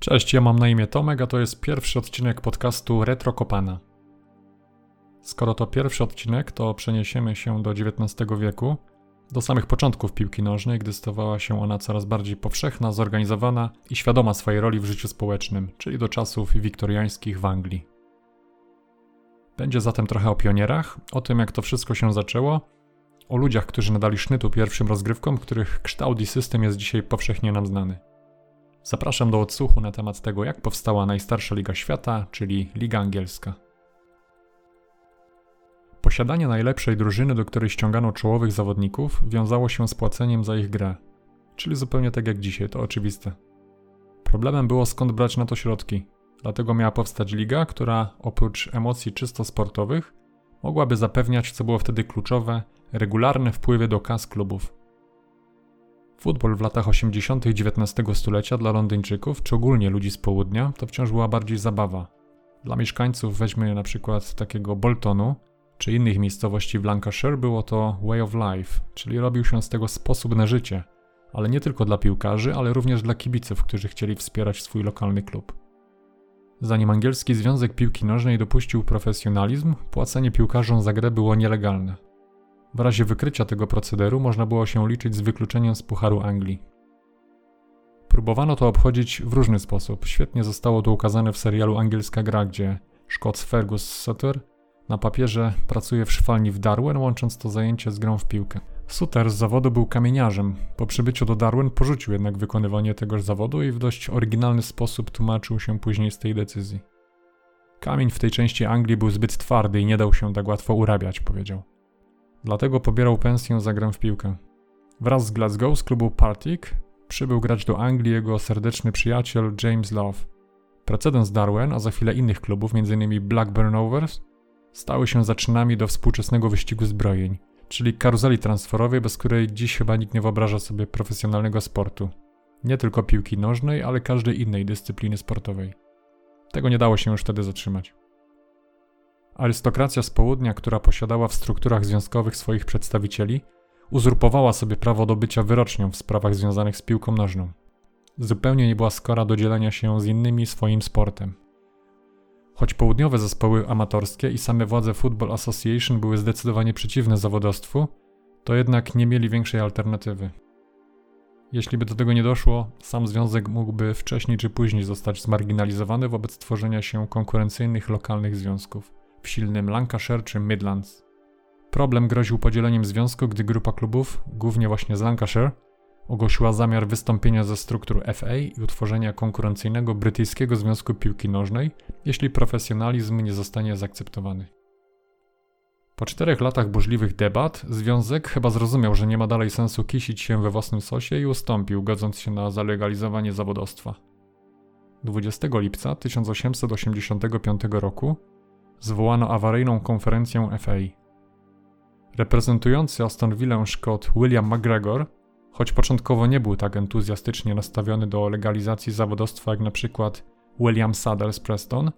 Cześć, ja mam na imię Tomek, a to jest pierwszy odcinek podcastu Retro Kopana. Skoro to pierwszy odcinek, to przeniesiemy się do XIX wieku, do samych początków piłki nożnej, gdy stawała się ona coraz bardziej powszechna, zorganizowana i świadoma swojej roli w życiu społecznym, czyli do czasów wiktoriańskich w Anglii. Będzie zatem trochę o pionierach, o tym jak to wszystko się zaczęło, o ludziach, którzy nadali sznytu pierwszym rozgrywkom, których kształt i system jest dzisiaj powszechnie nam znany. Zapraszam do odsłuchu na temat tego, jak powstała najstarsza liga świata, czyli Liga Angielska. Posiadanie najlepszej drużyny, do której ściągano czołowych zawodników, wiązało się z płaceniem za ich grę, czyli zupełnie tak jak dzisiaj, to oczywiste. Problemem było skąd brać na to środki, dlatego miała powstać liga, która oprócz emocji czysto sportowych mogłaby zapewniać, co było wtedy kluczowe, regularne wpływy do kas klubów. Futbol w latach 80. XIX stulecia dla Londyńczyków, czy ogólnie ludzi z południa, to wciąż była bardziej zabawa. Dla mieszkańców, weźmy na przykład takiego Boltonu, czy innych miejscowości w Lancashire, było to way of life, czyli robił się z tego sposób na życie, ale nie tylko dla piłkarzy, ale również dla kibiców, którzy chcieli wspierać swój lokalny klub. Zanim angielski Związek Piłki Nożnej dopuścił profesjonalizm, płacenie piłkarzom za grę było nielegalne. W razie wykrycia tego procederu można było się liczyć z wykluczeniem z Pucharu Anglii. Próbowano to obchodzić w różny sposób. Świetnie zostało to ukazane w serialu Angielska Gra, gdzie Szkot Fergus Sutter na papierze pracuje w szwalni w Darwin, łącząc to zajęcie z grą w piłkę. Sutter z zawodu był kamieniarzem. Po przybyciu do Darwin porzucił jednak wykonywanie tegoż zawodu i w dość oryginalny sposób tłumaczył się później z tej decyzji. Kamień w tej części Anglii był zbyt twardy i nie dał się tak łatwo urabiać, powiedział. Dlatego pobierał pensję za grę w piłkę. Wraz z Glasgow z klubu Partick przybył grać do Anglii jego serdeczny przyjaciel James Love. Precedens Darwin, a za chwilę innych klubów, m.in. Blackburn Rovers, stały się zaczynami do współczesnego wyścigu zbrojeń, czyli karuzeli transferowej, bez której dziś chyba nikt nie wyobraża sobie profesjonalnego sportu. Nie tylko piłki nożnej, ale każdej innej dyscypliny sportowej. Tego nie dało się już wtedy zatrzymać. Arystokracja z południa, która posiadała w strukturach związkowych swoich przedstawicieli, uzurpowała sobie prawo do bycia wyrocznią w sprawach związanych z piłką nożną. Zupełnie nie była skora do dzielenia się z innymi swoim sportem. Choć południowe zespoły amatorskie i same władze Football Association były zdecydowanie przeciwne zawodowstwu, to jednak nie mieli większej alternatywy. Jeśli by do tego nie doszło, sam związek mógłby wcześniej czy później zostać zmarginalizowany wobec tworzenia się konkurencyjnych lokalnych związków w silnym Lancashire czy Midlands. Problem groził podzieleniem związku, gdy grupa klubów, głównie właśnie z Lancashire, ogłosiła zamiar wystąpienia ze struktur FA i utworzenia konkurencyjnego brytyjskiego związku piłki nożnej, jeśli profesjonalizm nie zostanie zaakceptowany. Po czterech latach burzliwych debat, związek chyba zrozumiał, że nie ma dalej sensu kisić się we własnym sosie i ustąpił, godząc się na zalegalizowanie zawodowstwa. 20 lipca 1885 roku zwołano awaryjną konferencję FA. Reprezentujący Aston Villa Scott William McGregor, choć początkowo nie był tak entuzjastycznie nastawiony do legalizacji zawodowstwa jak na przykład William Sadler z Preston,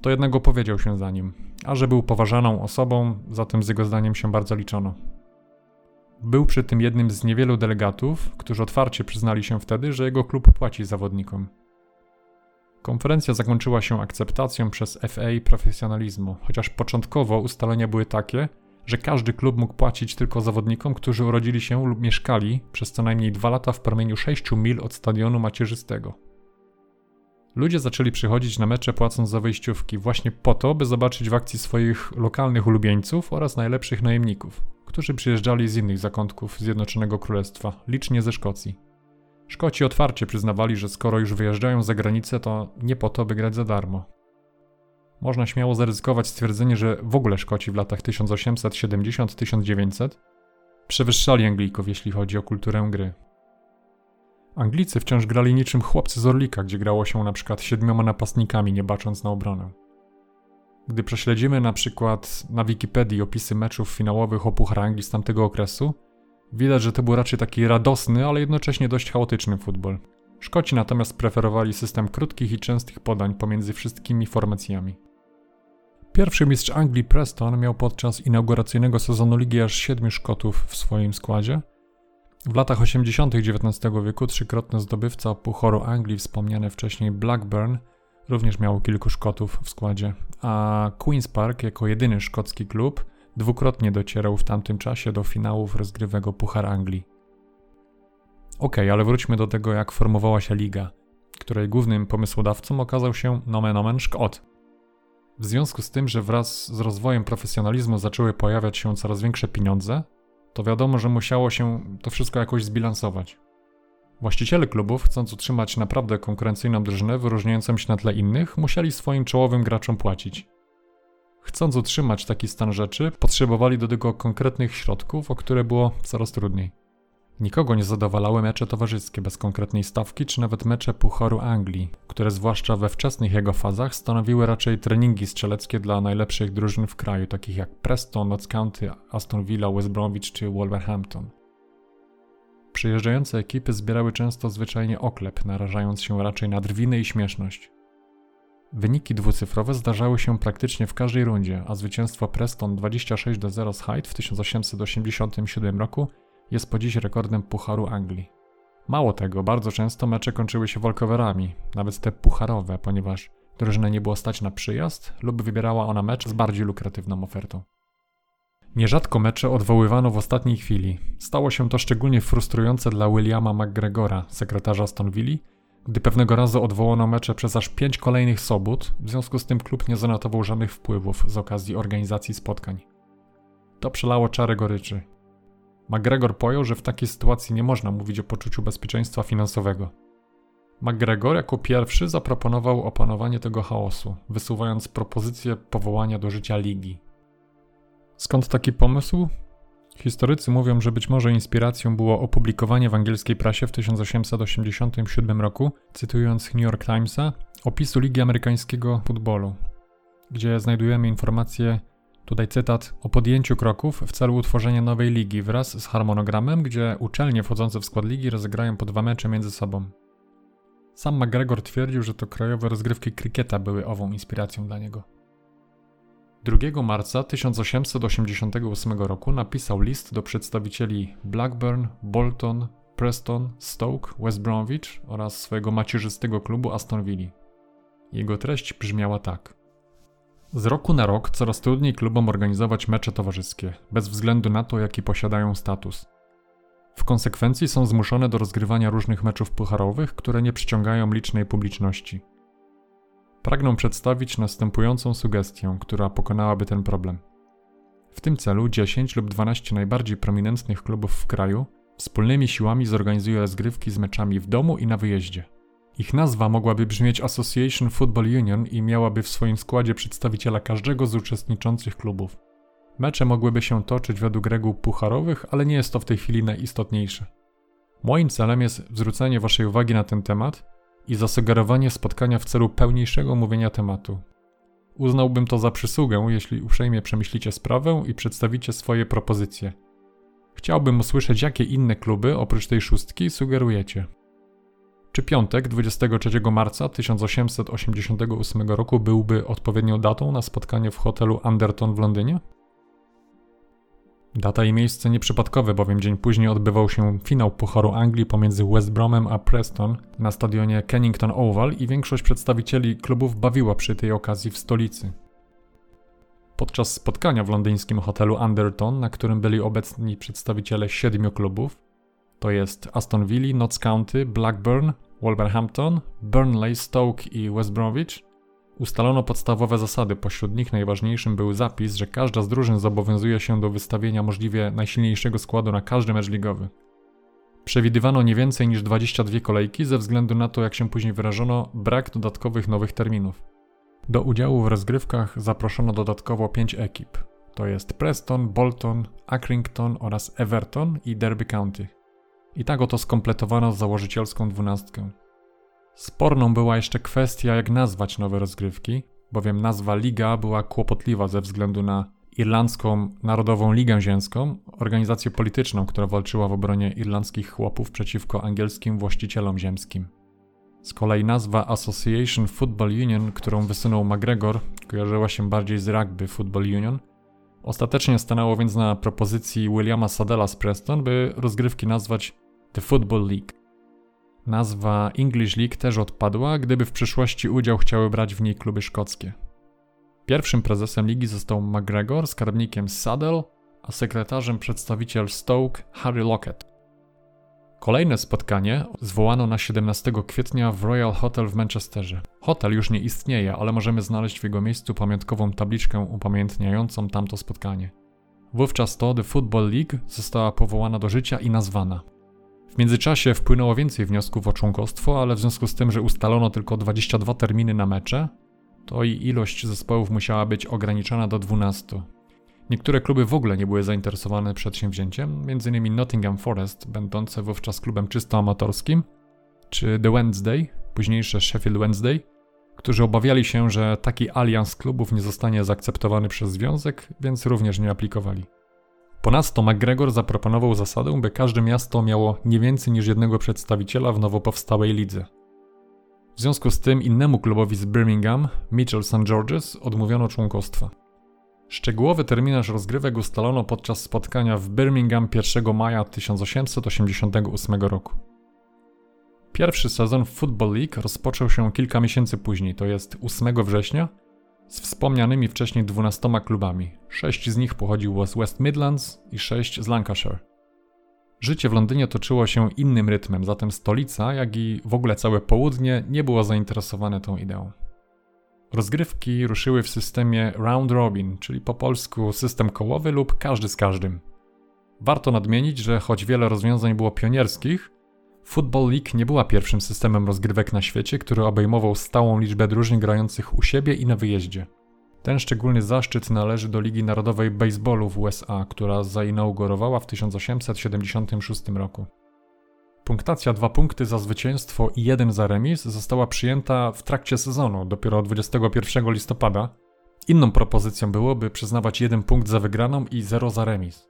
to jednak opowiedział się za nim, a że był poważaną osobą, zatem z jego zdaniem się bardzo liczono. Był przy tym jednym z niewielu delegatów, którzy otwarcie przyznali się wtedy, że jego klub płaci zawodnikom. Konferencja zakończyła się akceptacją przez FA profesjonalizmu, chociaż początkowo ustalenia były takie, że każdy klub mógł płacić tylko zawodnikom, którzy urodzili się lub mieszkali przez co najmniej dwa lata w promieniu 6 mil od stadionu macierzystego. Ludzie zaczęli przychodzić na mecze płacąc za wejściówki właśnie po to, by zobaczyć w akcji swoich lokalnych ulubieńców oraz najlepszych najemników, którzy przyjeżdżali z innych zakątków Zjednoczonego Królestwa, licznie ze Szkocji. Szkoci otwarcie przyznawali, że skoro już wyjeżdżają za granicę, to nie po to, by grać za darmo. Można śmiało zaryzykować stwierdzenie, że w ogóle Szkoci w latach 1870-1900 przewyższali Anglików, jeśli chodzi o kulturę gry. Anglicy wciąż grali niczym chłopcy z Orlika, gdzie grało się na przykład siedmioma napastnikami, nie bacząc na obronę. Gdy prześledzimy na przykład na Wikipedii opisy meczów finałowych o Puchar Anglii z tamtego okresu, Widać, że to był raczej taki radosny, ale jednocześnie dość chaotyczny futbol. Szkoci natomiast preferowali system krótkich i częstych podań pomiędzy wszystkimi formacjami. Pierwszy mistrz Anglii Preston miał podczas inauguracyjnego sezonu ligi aż siedmiu Szkotów w swoim składzie, W latach 80. XIX wieku trzykrotny zdobywca Puchoru Anglii, wspomniany wcześniej Blackburn, również miał kilku Szkotów w składzie, a Queen's Park jako jedyny szkocki klub dwukrotnie docierał w tamtym czasie do finałów rozgrywego Puchar Anglii. Ok, ale wróćmy do tego, jak formowała się liga, której głównym pomysłodawcą okazał się nomen omen Szkot. W związku z tym, że wraz z rozwojem profesjonalizmu zaczęły pojawiać się coraz większe pieniądze, to wiadomo, że musiało się to wszystko jakoś zbilansować. Właściciele klubów, chcąc utrzymać naprawdę konkurencyjną drużynę wyróżniającą się na tle innych, musieli swoim czołowym graczom płacić. Chcąc utrzymać taki stan rzeczy, potrzebowali do tego konkretnych środków, o które było coraz trudniej. Nikogo nie zadowalały mecze towarzyskie bez konkretnej stawki, czy nawet mecze Pucharu Anglii, które zwłaszcza we wczesnych jego fazach stanowiły raczej treningi strzeleckie dla najlepszych drużyn w kraju, takich jak Preston, Notts County, Aston Villa, West Bromwich czy Wolverhampton. Przyjeżdżające ekipy zbierały często zwyczajnie oklep, narażając się raczej na drwiny i śmieszność. Wyniki dwucyfrowe zdarzały się praktycznie w każdej rundzie, a zwycięstwo Preston 26 do 0 z Hyde w 1887 roku jest po dziś rekordem Pucharu Anglii. Mało tego, bardzo często mecze kończyły się walkowerami, nawet te pucharowe, ponieważ drużyna nie było stać na przyjazd lub wybierała ona mecz z bardziej lukratywną ofertą. Nierzadko mecze odwoływano w ostatniej chwili. Stało się to szczególnie frustrujące dla Williama McGregora, sekretarza Aston Villa, gdy pewnego razu odwołano mecze przez aż pięć kolejnych sobot, w związku z tym klub nie zanotował żadnych wpływów z okazji organizacji spotkań. To przelało czary goryczy. McGregor pojął, że w takiej sytuacji nie można mówić o poczuciu bezpieczeństwa finansowego. McGregor jako pierwszy zaproponował opanowanie tego chaosu, wysuwając propozycję powołania do życia ligi. Skąd taki pomysł? Historycy mówią, że być może inspiracją było opublikowanie w angielskiej prasie w 1887 roku, cytując New York Timesa, opisu Ligi Amerykańskiego Futbolu, gdzie znajdujemy informacje, tutaj cytat, o podjęciu kroków w celu utworzenia nowej ligi wraz z harmonogramem, gdzie uczelnie wchodzące w skład ligi rozegrają po dwa mecze między sobą. Sam McGregor twierdził, że to krajowe rozgrywki krykieta były ową inspiracją dla niego. 2 marca 1888 roku napisał list do przedstawicieli Blackburn, Bolton, Preston, Stoke, West Bromwich oraz swojego macierzystego klubu Aston Villa. Jego treść brzmiała tak. Z roku na rok coraz trudniej klubom organizować mecze towarzyskie, bez względu na to, jaki posiadają status. W konsekwencji są zmuszone do rozgrywania różnych meczów pucharowych, które nie przyciągają licznej publiczności. Pragnę przedstawić następującą sugestię, która pokonałaby ten problem. W tym celu 10 lub 12 najbardziej prominentnych klubów w kraju wspólnymi siłami zorganizuje rozgrywki z meczami w domu i na wyjeździe. Ich nazwa mogłaby brzmieć Association Football Union i miałaby w swoim składzie przedstawiciela każdego z uczestniczących klubów. Mecze mogłyby się toczyć według reguł pucharowych, ale nie jest to w tej chwili najistotniejsze. Moim celem jest zwrócenie Waszej uwagi na ten temat i zasugerowanie spotkania w celu pełniejszego omówienia tematu. Uznałbym to za przysługę, jeśli uprzejmie przemyślicie sprawę i przedstawicie swoje propozycje. Chciałbym usłyszeć, jakie inne kluby oprócz tej szóstki sugerujecie. Czy piątek 23 marca 1888 roku byłby odpowiednią datą na spotkanie w hotelu Anderton w Londynie? Data i miejsce nieprzypadkowe, bowiem dzień później odbywał się finał Pucharu Anglii pomiędzy West Bromem a Preston na stadionie Kennington Oval i większość przedstawicieli klubów bawiła przy tej okazji w stolicy. Podczas spotkania w londyńskim hotelu Anderton, na którym byli obecni przedstawiciele siedmiu klubów, to jest Aston Villa, Notts County, Blackburn, Wolverhampton, Burnley, Stoke i West Bromwich, Ustalono podstawowe zasady, pośród nich najważniejszym był zapis, że każda z drużyn zobowiązuje się do wystawienia możliwie najsilniejszego składu na każdy mecz ligowy. Przewidywano nie więcej niż 22 kolejki ze względu na to, jak się później wyrażono, brak dodatkowych nowych terminów. Do udziału w rozgrywkach zaproszono dodatkowo 5 ekip. To jest Preston, Bolton, Accrington oraz Everton i Derby County. I tak oto skompletowano założycielską dwunastkę. Sporną była jeszcze kwestia, jak nazwać nowe rozgrywki, bowiem nazwa Liga była kłopotliwa ze względu na Irlandzką Narodową Ligę Ziemską, organizację polityczną, która walczyła w obronie irlandzkich chłopów przeciwko angielskim właścicielom ziemskim. Z kolei nazwa Association Football Union, którą wysunął McGregor, kojarzyła się bardziej z Rugby Football Union, Ostatecznie stanęło więc na propozycji Williama Sadela z Preston, by rozgrywki nazwać The Football League. Nazwa English League też odpadła, gdyby w przyszłości udział chciały brać w niej kluby szkockie. Pierwszym prezesem ligi został McGregor, skarbnikiem Saddle, a sekretarzem przedstawiciel Stoke Harry Lockett. Kolejne spotkanie zwołano na 17 kwietnia w Royal Hotel w Manchesterze. Hotel już nie istnieje, ale możemy znaleźć w jego miejscu pamiątkową tabliczkę upamiętniającą tamto spotkanie. Wówczas to The Football League została powołana do życia i nazwana. W międzyczasie wpłynęło więcej wniosków o członkostwo, ale w związku z tym, że ustalono tylko 22 terminy na mecze, to i ilość zespołów musiała być ograniczona do 12. Niektóre kluby w ogóle nie były zainteresowane przedsięwzięciem, m.in. Nottingham Forest, będące wówczas klubem czysto amatorskim, czy The Wednesday, późniejsze Sheffield Wednesday, którzy obawiali się, że taki alians klubów nie zostanie zaakceptowany przez związek, więc również nie aplikowali. Ponadto McGregor zaproponował zasadę, by każde miasto miało nie więcej niż jednego przedstawiciela w nowo powstałej lidze. W związku z tym innemu klubowi z Birmingham, Mitchell St. George's, odmówiono członkostwa. Szczegółowy terminarz rozgrywek ustalono podczas spotkania w Birmingham 1 maja 1888 roku. Pierwszy sezon w Football League rozpoczął się kilka miesięcy później, to jest 8 września, z wspomnianymi wcześniej 12 klubami. Sześć z nich pochodziło z West Midlands i sześć z Lancashire. Życie w Londynie toczyło się innym rytmem, zatem stolica, jak i w ogóle całe południe nie było zainteresowane tą ideą. Rozgrywki ruszyły w systemie round robin, czyli po polsku system kołowy lub każdy z każdym. Warto nadmienić, że choć wiele rozwiązań było pionierskich, Football League nie była pierwszym systemem rozgrywek na świecie, który obejmował stałą liczbę drużyn grających u siebie i na wyjeździe. Ten szczególny zaszczyt należy do Ligi Narodowej Baseballu w USA, która zainaugurowała w 1876 roku. Punktacja 2 punkty za zwycięstwo i 1 za remis została przyjęta w trakcie sezonu, dopiero 21 listopada. Inną propozycją byłoby przyznawać 1 punkt za wygraną i 0 za remis.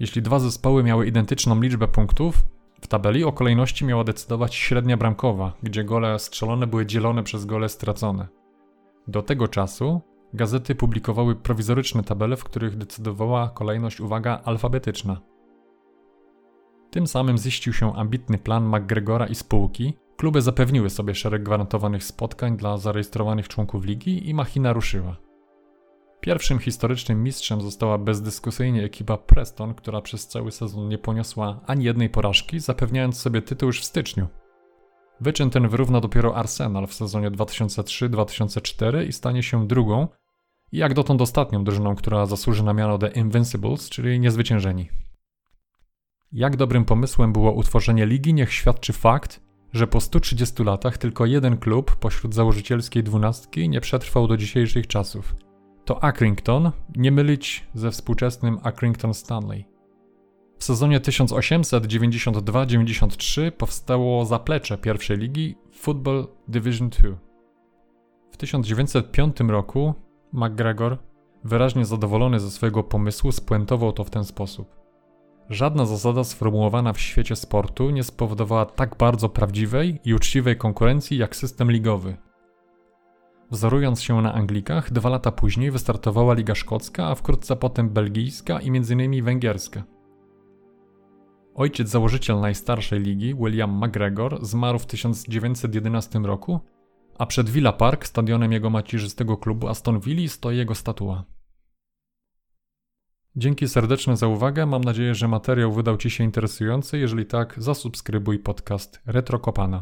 Jeśli dwa zespoły miały identyczną liczbę punktów, w tabeli o kolejności miała decydować średnia bramkowa, gdzie gole strzelone były dzielone przez gole stracone. Do tego czasu gazety publikowały prowizoryczne tabele, w których decydowała kolejność, uwaga, alfabetyczna. Tym samym ziścił się ambitny plan McGregora i spółki. Kluby zapewniły sobie szereg gwarantowanych spotkań dla zarejestrowanych członków ligi i machina ruszyła. Pierwszym historycznym mistrzem została bezdyskusyjnie ekipa Preston, która przez cały sezon nie poniosła ani jednej porażki, zapewniając sobie tytuł już w styczniu. Wyczyn ten wyrówna dopiero Arsenal w sezonie 2003-2004 i stanie się drugą i jak dotąd ostatnią drużyną, która zasłuży na miano The Invincibles, czyli niezwyciężeni. Jak dobrym pomysłem było utworzenie ligi, niech świadczy fakt, że po 130 latach tylko jeden klub pośród założycielskiej dwunastki nie przetrwał do dzisiejszych czasów. To Accrington, nie mylić ze współczesnym Accrington Stanley. W sezonie 1892-93 powstało zaplecze pierwszej ligi Football Division II. W 1905 roku McGregor, wyraźnie zadowolony ze swojego pomysłu, spuentował to w ten sposób. Żadna zasada sformułowana w świecie sportu nie spowodowała tak bardzo prawdziwej i uczciwej konkurencji jak system ligowy. Wzorując się na Anglikach, dwa lata później wystartowała Liga Szkocka, a wkrótce potem belgijska i m.in. węgierska. Ojciec założyciel najstarszej ligi, William McGregor, zmarł w 1911 roku, a przed Villa Park, stadionem jego macierzystego klubu Aston Villa, stoi jego statua. Dzięki serdeczne za uwagę. Mam nadzieję, że materiał wydał Ci się interesujący. Jeżeli tak, zasubskrybuj podcast Retrokopana.